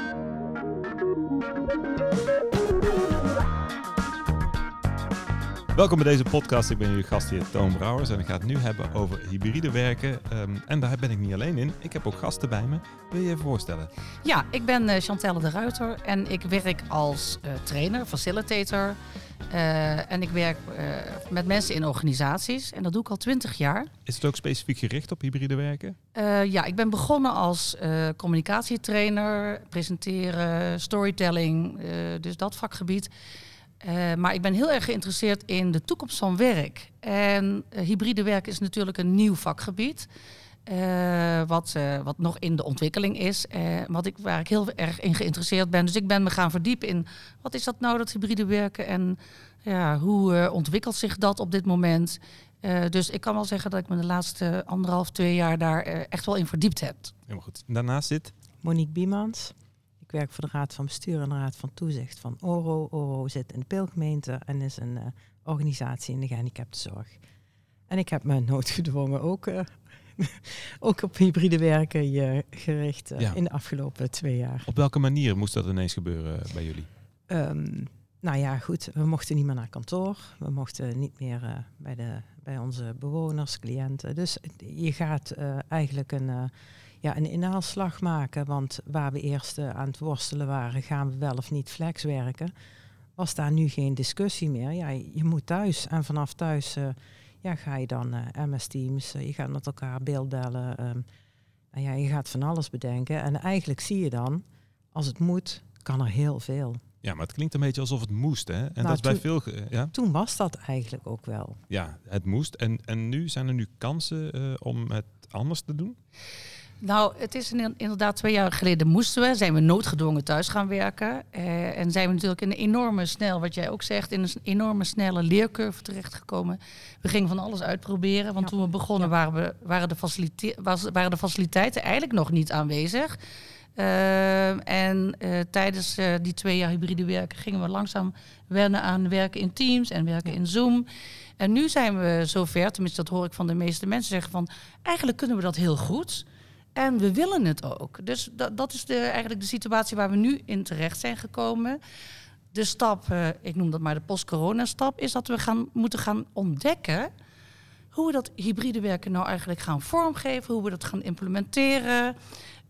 Thank you. Welkom bij deze podcast. Ik ben jullie gastheer Toon Brouwers en ik ga het nu hebben over hybride werken. Ehm, en daar ben ik niet alleen in. Ik heb ook gasten bij me. Wil je je voorstellen? Ja, ik ben uh, Chantelle de Ruiter en ik werk als uh, trainer, facilitator. Uh, en ik werk met mensen in organisaties en dat doe ik al twintig jaar. Is het ook specifiek gericht op hybride werken? ja, ik ben begonnen als communicatietrainer, presenteren, storytelling, dus dat vakgebied. Uh, maar ik ben heel erg geïnteresseerd in de toekomst van werk. En uh, hybride werk is natuurlijk een nieuw vakgebied. Uh, wat, wat nog in de ontwikkeling is. wat ik, waar ik heel erg in geïnteresseerd ben. Dus ik ben me gaan verdiepen in wat is dat nou, dat hybride werken? En ja, hoe ontwikkelt zich dat op dit moment? dus ik kan wel zeggen dat ik me de laatste anderhalf, twee jaar daar echt wel in verdiept heb. Helemaal goed. Daarnaast zit Monique Biemans. Ik werk voor de Raad van Bestuur en de Raad van Toezicht van ORO. ORO zit in de Peelgemeente en is een uh, organisatie in de gehandicaptenzorg. En ik heb me noodgedwongen ook, uh, ook op hybride werken uh, gericht ja. in de afgelopen twee jaar. Op welke manier moest dat ineens gebeuren bij jullie? Um, nou ja, goed, we mochten niet meer naar kantoor. We mochten niet meer bij, de, bij onze bewoners, cliënten. Dus je gaat eigenlijk een ja, een inhaalslag maken. Want waar we eerst uh, aan het worstelen waren, gaan we wel of niet flex werken, was daar nu geen discussie meer. Ja, je moet thuis. En vanaf thuis uh, ja, ga je dan eh, MS Teams, je gaat met elkaar beeldbellen. Um, en ja, je gaat van alles bedenken. En eigenlijk zie je dan, als het moet, kan er heel veel. Ja, maar het klinkt een beetje alsof het moest, hè? En nou, dat is bij veel. Ja? Toen was dat eigenlijk ook wel. Ja, het moest. En, en nu zijn er nu kansen om het anders te doen? Nou, het is inderdaad twee jaar geleden moesten we, zijn we noodgedwongen thuis gaan werken. Eh, en zijn we natuurlijk in een enorme snel, wat jij ook zegt, in een enorme snelle leercurve terechtgekomen. We gingen van alles uitproberen, want toen we begonnen waren, we, waren, de facilite was, waren de faciliteiten eigenlijk nog niet aanwezig. Uh, en uh, tijdens uh, die twee jaar hybride werken gingen we langzaam wennen aan werken in Teams en werken in Zoom. En nu zijn we zover, tenminste dat hoor ik van de meeste mensen zeggen van eigenlijk kunnen we dat heel goed. En we willen het ook. Dus dat, dat is de, eigenlijk de situatie waar we nu in terecht zijn gekomen. De stap, uh, ik noem dat maar de post-corona-stap, is dat we gaan, moeten gaan ontdekken hoe we dat hybride werken nou eigenlijk gaan vormgeven, hoe we dat gaan implementeren.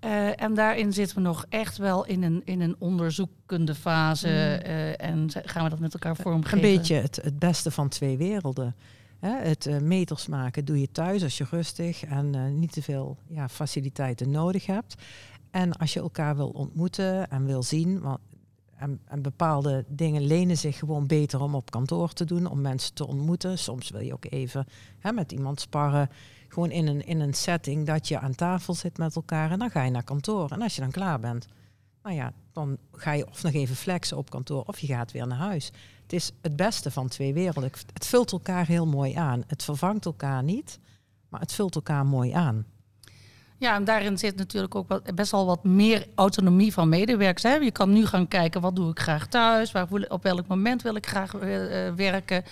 Uh, en daarin zitten we nog echt wel in een, in een onderzoekende fase. Uh, en gaan we dat met elkaar vormgeven. Een beetje het, het beste van twee werelden. Het uh, meters maken doe je thuis als je rustig en uh, niet te veel ja, faciliteiten nodig hebt. En als je elkaar wil ontmoeten en wil zien, want, en, en, bepaalde dingen lenen zich gewoon beter om op kantoor te doen, om mensen te ontmoeten. Soms wil je ook even hè, met iemand sparren, gewoon in een, in een setting dat je aan tafel zit met elkaar en dan ga je naar kantoor. En als je dan klaar bent, nou ja, dan ga je of nog even flexen op kantoor of je gaat weer naar huis. Het is het beste van twee werelden. Het vult elkaar heel mooi aan. Het vervangt elkaar niet, maar het vult elkaar mooi aan. Ja, en daarin zit natuurlijk ook best wel wat meer autonomie van medewerkers. Hè? Je kan nu gaan kijken, wat doe ik graag thuis? Waar, op welk moment wil ik graag uh, werken?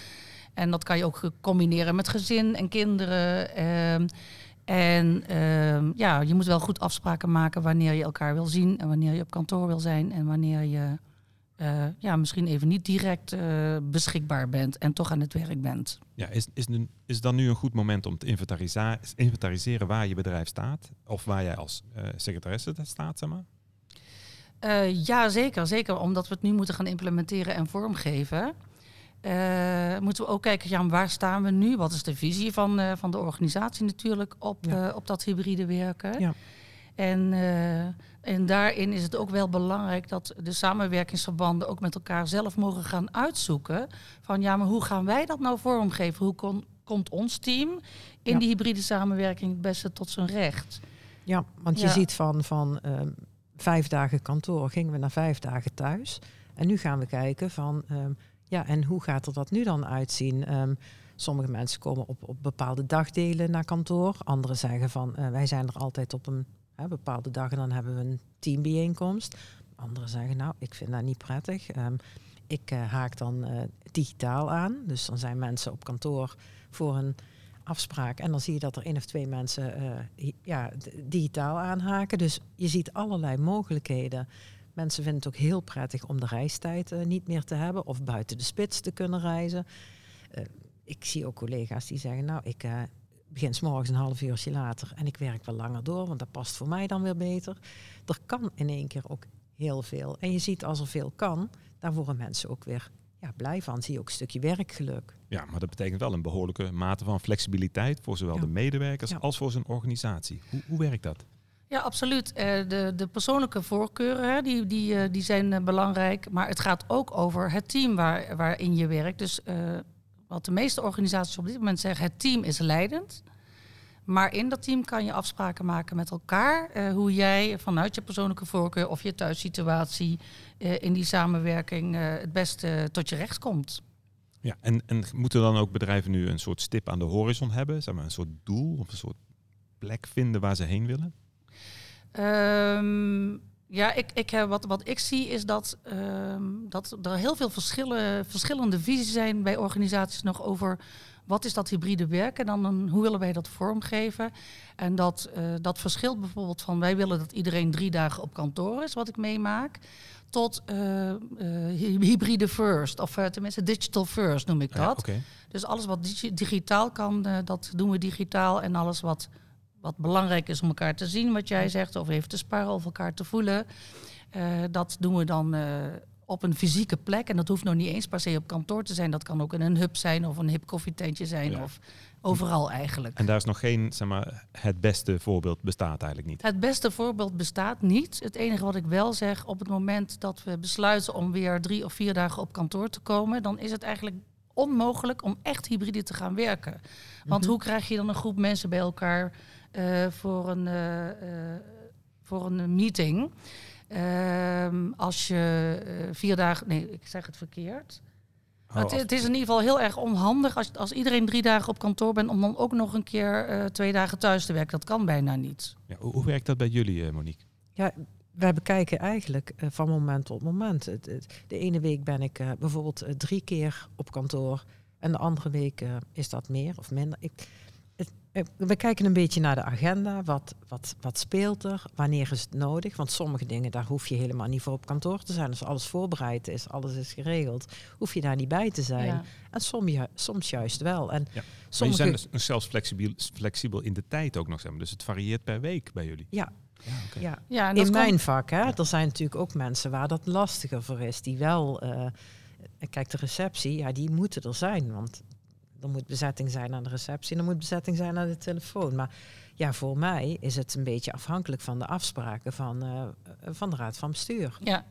En dat kan je ook combineren met gezin en kinderen. Uh, en uh, ja, je moet wel goed afspraken maken wanneer je elkaar wil zien en wanneer je op kantoor wil zijn en wanneer je uh, ja, misschien even niet direct uh, beschikbaar bent en toch aan het werk bent. Ja, is, is, nu, is dan nu een goed moment om te inventariseren waar je bedrijf staat? Of waar jij als uh, secretaresse staat, zeg maar? ja, zeker. Zeker omdat we het nu moeten gaan implementeren en vormgeven. moeten we ook kijken, ja, waar staan we nu? Wat is de visie van, van de organisatie natuurlijk op, ja. op dat hybride werken? Ja. En en daarin is het ook wel belangrijk dat de samenwerkingsverbanden ook met elkaar zelf mogen gaan uitzoeken. Van ja, maar hoe gaan wij dat nou vormgeven? Hoe kon, komt ons team in die hybride samenwerking het beste tot zijn recht? Ja, want je ziet van, van um, vijf dagen kantoor gingen we naar vijf dagen thuis. En nu gaan we kijken van um, ja, en hoe gaat er dat nu dan uitzien? Um, sommige mensen komen op, op bepaalde dagdelen naar kantoor. Anderen zeggen van uh, wij zijn er altijd op een Bepaalde dagen dan hebben we een teambijeenkomst. Anderen zeggen, nou, ik vind dat niet prettig. Um, ik uh, haak dan uh, digitaal aan. Dus dan zijn mensen op kantoor voor een afspraak. En dan zie je dat er één of twee mensen uh, ja, digitaal aanhaken. Dus je ziet allerlei mogelijkheden mensen vinden het ook heel prettig om de reistijd eh, niet meer te hebben of buiten de spits te kunnen reizen. Eh, ik zie ook collega's die zeggen, nou, ik begin s morgens een half uurtje later en ik werk wel langer door, want dat past voor mij dan weer beter. Er kan in één keer ook heel veel. En je ziet als er veel kan, daar worden mensen ook weer ja, blij van. Zie je ook een stukje werkgeluk. Ja, maar dat betekent wel een behoorlijke mate van flexibiliteit voor zowel de medewerkers als voor zijn organisatie. Hoe, hoe werkt dat? Ja, absoluut. Uh, de, de persoonlijke voorkeuren hè, die, die, uh, die zijn uh, belangrijk. Maar het gaat ook over het team waar, waarin je werkt. Dus wat de meeste organisaties op dit moment zeggen, het team is leidend. Maar in dat team kan je afspraken maken met elkaar. hoe jij vanuit je persoonlijke voorkeur of je thuissituatie in die samenwerking het beste tot je recht komt. Ja, en, en moeten dan ook bedrijven nu een soort stip aan de horizon hebben? Zeg maar een soort doel of een soort plek vinden waar ze heen willen? Um, ja, ik, ik, wat, wat ik zie is dat, um, dat er heel veel verschillen, verschillende visies zijn bij organisaties nog over wat is dat hybride werken en dan hoe willen wij dat vormgeven. En dat, uh, dat verschilt bijvoorbeeld van wij willen dat iedereen drie dagen op kantoor is, wat ik meemaak, tot uh, uh, hybride first, of tenminste digital first noem ik dat. Ja, okay. Dus alles wat dig digitaal kan, dat doen we digitaal en alles wat wat belangrijk is om elkaar te zien, wat jij zegt, of even te sparren of elkaar te voelen. Uh, dat doen we dan uh, op een fysieke plek. En dat hoeft nog niet eens per se op kantoor te zijn. Dat kan ook in een hub zijn of een hip koffietentje zijn. Ja. Of overal eigenlijk. En daar is nog geen, zeg maar, het beste voorbeeld bestaat eigenlijk niet. Het beste voorbeeld bestaat niet. Het enige wat ik wel zeg, op het moment dat we besluiten om weer drie of vier dagen op kantoor te komen, dan is het eigenlijk onmogelijk om echt hybride te gaan werken. Want mm -hmm. hoe krijg je dan een groep mensen bij elkaar voor, een, uh, voor een meeting. Ehm, als je vier dagen. Nee, ik zeg het verkeerd. Oh, het, het, is in ieder geval heel erg onhandig als, als iedereen drie dagen op kantoor bent om dan ook nog een keer twee dagen thuis te werken. Dat kan bijna niet. Ja, hoe, hoe werkt dat bij jullie, Monique? Ja, wij bekijken eigenlijk uh, van moment tot moment. De ene week ben ik uh, bijvoorbeeld uh, drie keer op kantoor. En de andere week is dat meer of minder. Ik, eh, we kijken een beetje naar de agenda. Wat, wat, wat speelt er? Wanneer is het nodig? Want sommige dingen, daar hoef je helemaal niet voor op kantoor te zijn. Als alles voorbereid is, alles is geregeld, hoef je daar niet bij te zijn. Ja. En soms, soms juist wel. En ja. sommige... Maar je zijn dus zelfs flexibel, flexibel in de tijd ook nog. Zeg maar. Dus het varieert per week bij jullie. Ja, ja, okay. ja. ja in mijn vak, hè, er zijn natuurlijk ook mensen waar dat lastiger voor is. Die wel, uh, kijk, de receptie, ja, die moeten er zijn. Want er moet bezetting zijn aan de receptie en er moet bezetting zijn aan de telefoon. Maar ja, voor mij is het een beetje afhankelijk van de afspraken van, uh, van de raad van bestuur. Ja.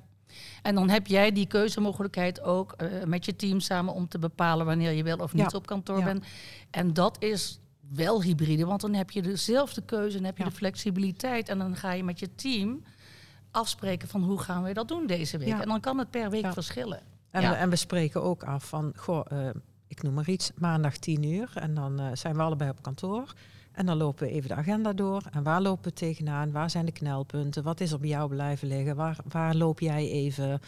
En dan heb jij die keuzemogelijkheid ook uh, met je team samen om te bepalen wanneer je wel of niet ja. op kantoor ja. bent. En dat is wel hybride, want dan heb je dezelfde keuze en heb je ja. de flexibiliteit. En dan ga je met je team afspreken van hoe gaan we dat doen deze week. En dan kan het per week verschillen. En, we, en we spreken ook af van, goh, uh, ik noem maar iets, maandag 10 uur. En dan uh, zijn we allebei op kantoor. En dan lopen we even de agenda door. En waar lopen we tegenaan? Waar zijn de knelpunten? Wat is er bij jou blijven liggen? Waar, waar loop jij even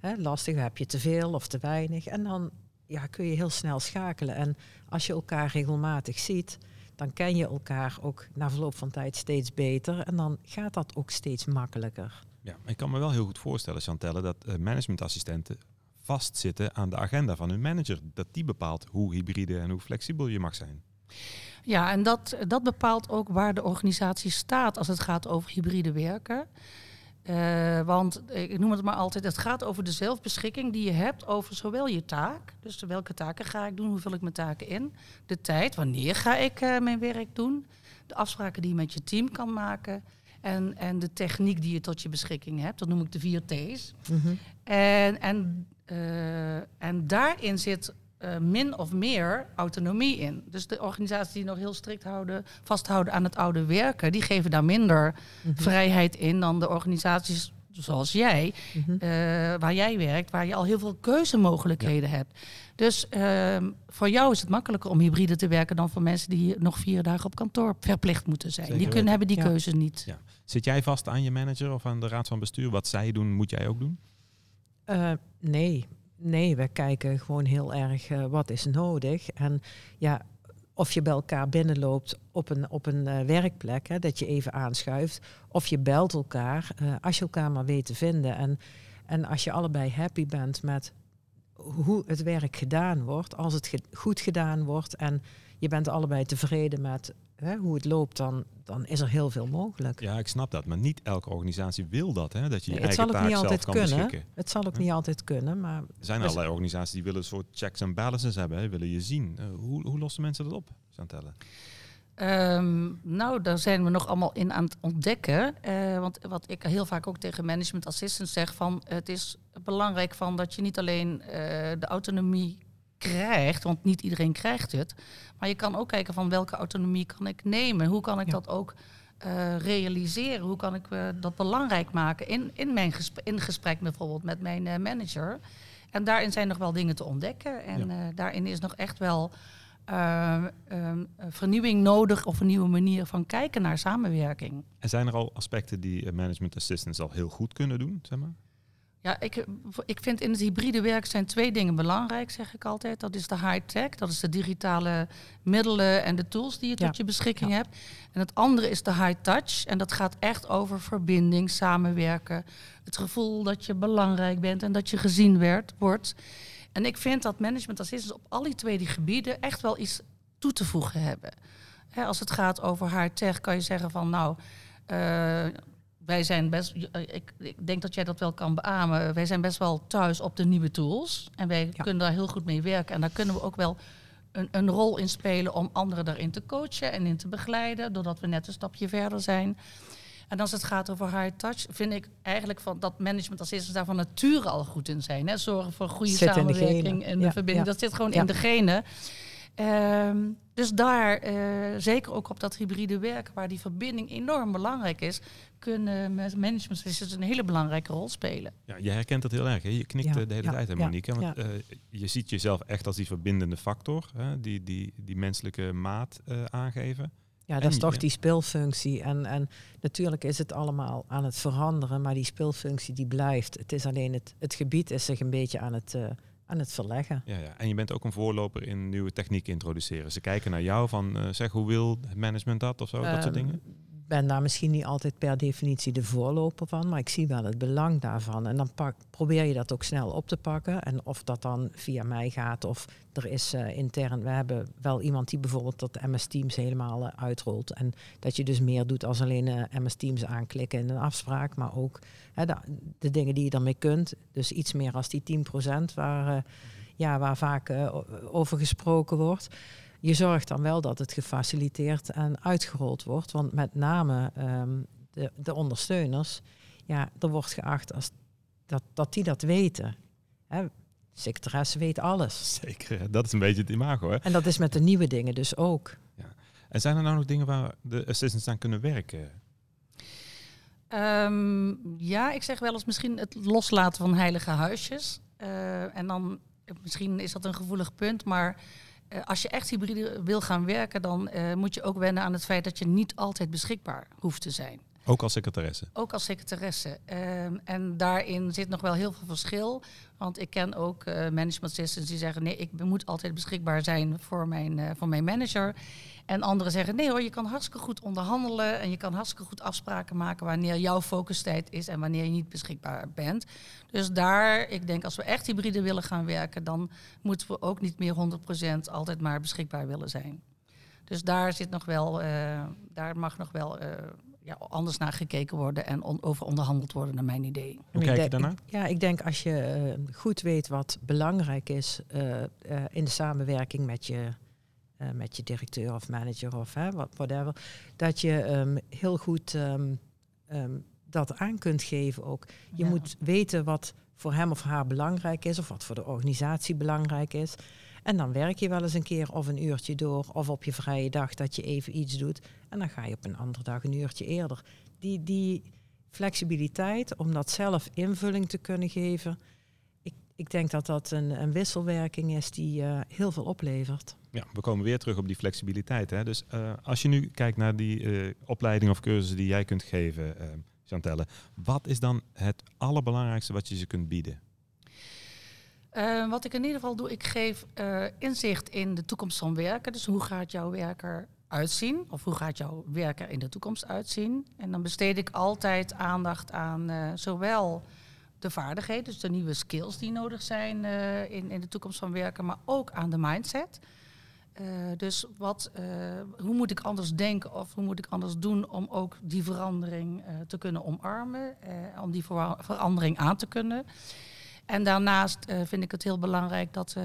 hè, lastig? Heb je te veel of te weinig? En dan ja, kun je heel snel schakelen. En als je elkaar regelmatig ziet, dan ken je elkaar ook na verloop van tijd steeds beter. En dan gaat dat ook steeds makkelijker. Ja, ik kan me wel heel goed voorstellen, Chantelle, dat uh, managementassistenten vastzitten aan de agenda van hun manager. Dat die bepaalt hoe hybride en hoe flexibel je mag zijn. Ja, en dat, dat bepaalt ook waar de organisatie staat als het gaat over hybride werken. Uh, want ik noem het maar altijd, het gaat over de zelfbeschikking die je hebt over zowel je taak, dus welke taken ga ik doen, hoe vul ik mijn taken in, de tijd, wanneer ga ik uh, mijn werk doen, de afspraken die je met je team kan maken en, en de techniek die je tot je beschikking hebt, dat noem ik de vier T's. Mm -hmm. En, en uh, en daarin zit uh, min of meer autonomie in. Dus de organisaties die nog heel strikt houden, vasthouden aan het oude werken, die geven daar minder -hmm. vrijheid in dan de organisaties zoals jij, -hmm. uh, waar jij werkt, waar je al heel veel keuzemogelijkheden ja. hebt. Dus voor jou is het makkelijker om hybride te werken dan voor mensen die nog vier dagen op kantoor verplicht moeten zijn. Zeker die kunnen, hebben die ja. keuzes niet. Ja. Zit jij vast aan je manager of aan de raad van bestuur? Wat zij doen, moet jij ook doen? Uh, nee, nee, we kijken gewoon heel erg uh, wat is nodig. En ja, of je bij elkaar binnenloopt op een, op een eh, werkplek, hè, dat je even aanschuift. Of je belt elkaar, eh, als je elkaar maar weet te vinden. En, en als je allebei happy bent met hoe het werk gedaan wordt, als het goed gedaan wordt en je bent allebei tevreden met hè, hoe het loopt, dan, dan is er heel veel mogelijk. Ja, ik snap dat. Maar niet elke organisatie wil dat, hè? Dat je je Nee, eigen taak niet zelf altijd kan kunnen. beschikken. Het zal ook niet altijd kunnen, maar Er zijn Dus- allerlei organisaties die willen een soort checks en balances hebben, hè? willen je zien. Eh, hoe, hoe lossen mensen dat op, Chantelle? Ehm, nou, daar zijn we nog allemaal in aan het ontdekken. Eh, want wat ik heel vaak ook tegen management assistants zeg, van het is belangrijk van dat je niet alleen eh, de autonomie krijgt, want niet iedereen krijgt het, maar je kan ook kijken van welke autonomie kan ik nemen, hoe kan ik Ja. dat ook eh, realiseren, hoe kan ik dat belangrijk maken in, in mijn gesprek, in gesprek bijvoorbeeld met mijn manager. En daarin zijn nog wel dingen te ontdekken en daarin is nog echt wel eh, ehm, vernieuwing nodig of een nieuwe manier van kijken naar samenwerking. En zijn er al aspecten die eh, management assistants al heel goed kunnen doen, zeg maar? Ja, ik, ik vind in het hybride werk zijn twee dingen belangrijk, zeg ik altijd. Dat is de high-tech, dat is de digitale middelen en de tools die je Ja. tot je beschikking Ja. hebt. En het andere is de high-touch. En dat gaat echt over verbinding, samenwerken. Het gevoel dat je belangrijk bent en dat je gezien werd, wordt. En ik vind dat management assistants op al die twee die gebieden echt wel iets toe te voegen hebben. Als het gaat over high-tech kan je zeggen van nou... eh, wij zijn best, eh, ik, ik denk dat jij dat wel kan beamen. Wij zijn best wel thuis op de nieuwe tools. En wij Ja. kunnen daar heel goed mee werken. En daar kunnen we ook wel een, een rol in spelen om anderen daarin te coachen en in te begeleiden. Doordat we net een stapje verder zijn. En als het gaat over high touch, vind ik eigenlijk van dat management assistants daar van nature al goed in zijn. Hè? Zorgen voor goede Zit samenwerking en de Ja, verbinding. ja. Dat zit gewoon Ja. in de genen. Ehm, dus daar, eh, zeker ook op dat hybride werken, waar die verbinding enorm belangrijk is, kunnen management assistants een hele belangrijke rol spelen. Ja, je herkent dat heel erg. Hè? Je knikt Ja, eh, de hele ja, tijd, hè, ja, Monique? Want ja. eh, je ziet jezelf echt als die verbindende factor, hè? Die, die, die menselijke maat eh, aangeven. Ja, dat En- is toch ja. die speelfunctie. En, en natuurlijk is het allemaal aan het veranderen, maar die speelfunctie die blijft. Het is alleen het, het gebied is zich een beetje aan het, eh, aan het verleggen. Ja, ja. En je bent ook een voorloper in nieuwe technieken introduceren. Ze kijken naar jou van, eh, zeg, hoe wil het management dat of zo, dat soort Ehm, dingen? Ben daar misschien niet altijd per definitie de voorloper van, maar ik zie wel het belang daarvan. En dan pak, probeer je dat ook snel op te pakken. En of dat dan via mij gaat of er is eh, intern, we hebben wel iemand die bijvoorbeeld dat MS Teams helemaal eh, uitrolt. En dat je dus meer doet als alleen eh, MS Teams aanklikken in een afspraak, maar ook hè, de, dingen die je daarmee kunt. Dus iets meer als die 10% waar, ja, waar vaak over gesproken wordt je zorgt dan wel dat het gefaciliteerd en uitgerold wordt. Want met name ehm, de, de ondersteuners, ja, er wordt geacht als dat, dat die dat weten. Hè, secretaresse weet alles. Zeker, dat is een beetje het imago. Hè? En dat is met de nieuwe dingen dus ook. En zijn er nou nog dingen waar de assistants aan kunnen werken? Ehm, ja, ik zeg wel eens misschien het loslaten van heilige huisjes. Eh, en dan, misschien is dat een gevoelig punt, maar als je echt hybride wil gaan werken, dan eh, moet je ook wennen aan het feit dat je niet altijd beschikbaar hoeft te zijn. Ook als secretaresse. Ook als secretaresse. Ehm, en daarin zit nog wel heel veel verschil. Want ik ken ook eh, management assistants die zeggen: nee, ik moet altijd beschikbaar zijn voor mijn, eh, voor mijn manager. En anderen zeggen: nee hoor, je kan hartstikke goed onderhandelen en je kan hartstikke goed afspraken maken wanneer jouw focustijd is en wanneer je niet beschikbaar bent. Dus daar, ik denk, als we echt hybride willen gaan werken, dan moeten we ook niet meer 100% altijd maar beschikbaar willen zijn. Dus daar zit nog wel, eh, daar mag nog wel ja, anders naar gekeken worden en on- over onderhandeld worden, naar mijn idee. Hoe kijk ik je daarnaar? Ja, ik denk als je eh, goed weet wat belangrijk is eh, eh, in de samenwerking met je, eh, met je directeur of manager of hè, wat- whatever, dat je ehm, heel goed ehm, ehm, dat aan kunt geven ook. Je Ja. moet weten wat voor hem of haar belangrijk is of wat voor de organisatie belangrijk is. En dan werk je wel eens een keer of een uurtje door of op je vrije dag dat je even iets doet. En dan ga je op een andere dag een uurtje eerder. Die, die flexibiliteit om dat zelf invulling te kunnen geven. Ik, ik denk dat dat een, een wisselwerking is die eh, heel veel oplevert. Ja, we komen weer terug op die flexibiliteit. Hè? Dus eh, als je nu kijkt naar die eh, opleiding of cursussen die jij kunt geven, Chantelle, wat is dan het allerbelangrijkste wat je ze kunt bieden? Uh, wat ik in ieder geval doe, ik geef uh, inzicht in de toekomst van werken. Dus hoe gaat jouw werker uitzien? Of hoe gaat jouw werker in de toekomst uitzien? En dan besteed ik altijd aandacht aan uh, zowel de vaardigheden, dus de nieuwe skills die nodig zijn in, in de toekomst van werken, maar ook aan de mindset. Dus wat, hoe moet ik anders denken of hoe moet ik anders doen om ook die verandering te kunnen omarmen, om die ver verandering aan te kunnen. En daarnaast vind ik het heel belangrijk dat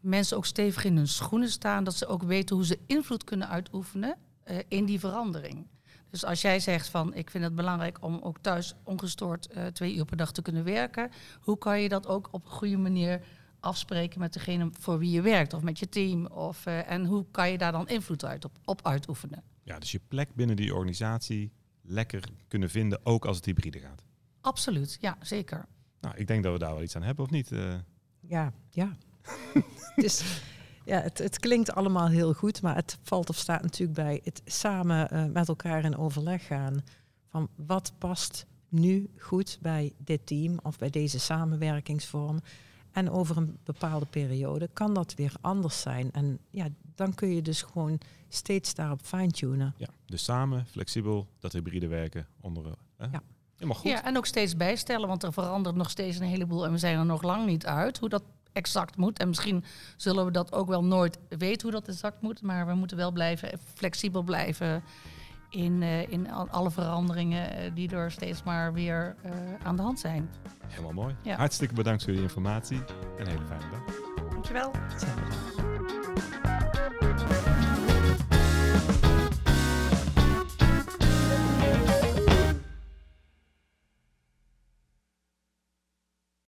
mensen ook stevig in hun schoenen staan, dat ze ook weten hoe ze invloed kunnen uitoefenen in die verandering. Dus als jij zegt van ik vind het belangrijk om ook thuis ongestoord twee uur per dag te kunnen werken, hoe kan je dat ook op een goede manier afspreken met degene voor wie je werkt of met je team? Of, en hoe kan je daar dan invloed uit op, op uitoefenen? Ja, dus je plek binnen die organisatie lekker kunnen vinden, ook als het hybride gaat. Absoluut, ja, zeker. Nou, ik denk dat we daar wel iets aan hebben, of niet? Uh... Ja, ja. dus, ja het, het klinkt allemaal heel goed, maar het valt of staat natuurlijk bij het samen uh, met elkaar in overleg gaan van wat past nu goed bij dit team of bij deze samenwerkingsvorm. En over een bepaalde periode kan dat weer anders zijn. En ja, dan kun je dus gewoon steeds daarop fine-tunen. Ja, dus samen, flexibel, dat hybride werken onder. Hè? Ja. Helemaal goed. Ja, en ook steeds bijstellen, want er verandert nog steeds een heleboel en we zijn er nog lang niet uit hoe dat exact moet. En misschien zullen we dat ook wel nooit weten hoe dat exact moet, maar we moeten wel blijven flexibel blijven in, uh, in alle veranderingen uh, die er steeds maar weer uh, aan de hand zijn. Helemaal mooi. Ja. Hartstikke bedankt voor de informatie en een hele fijne dag. Dankjewel. Hetzelfde.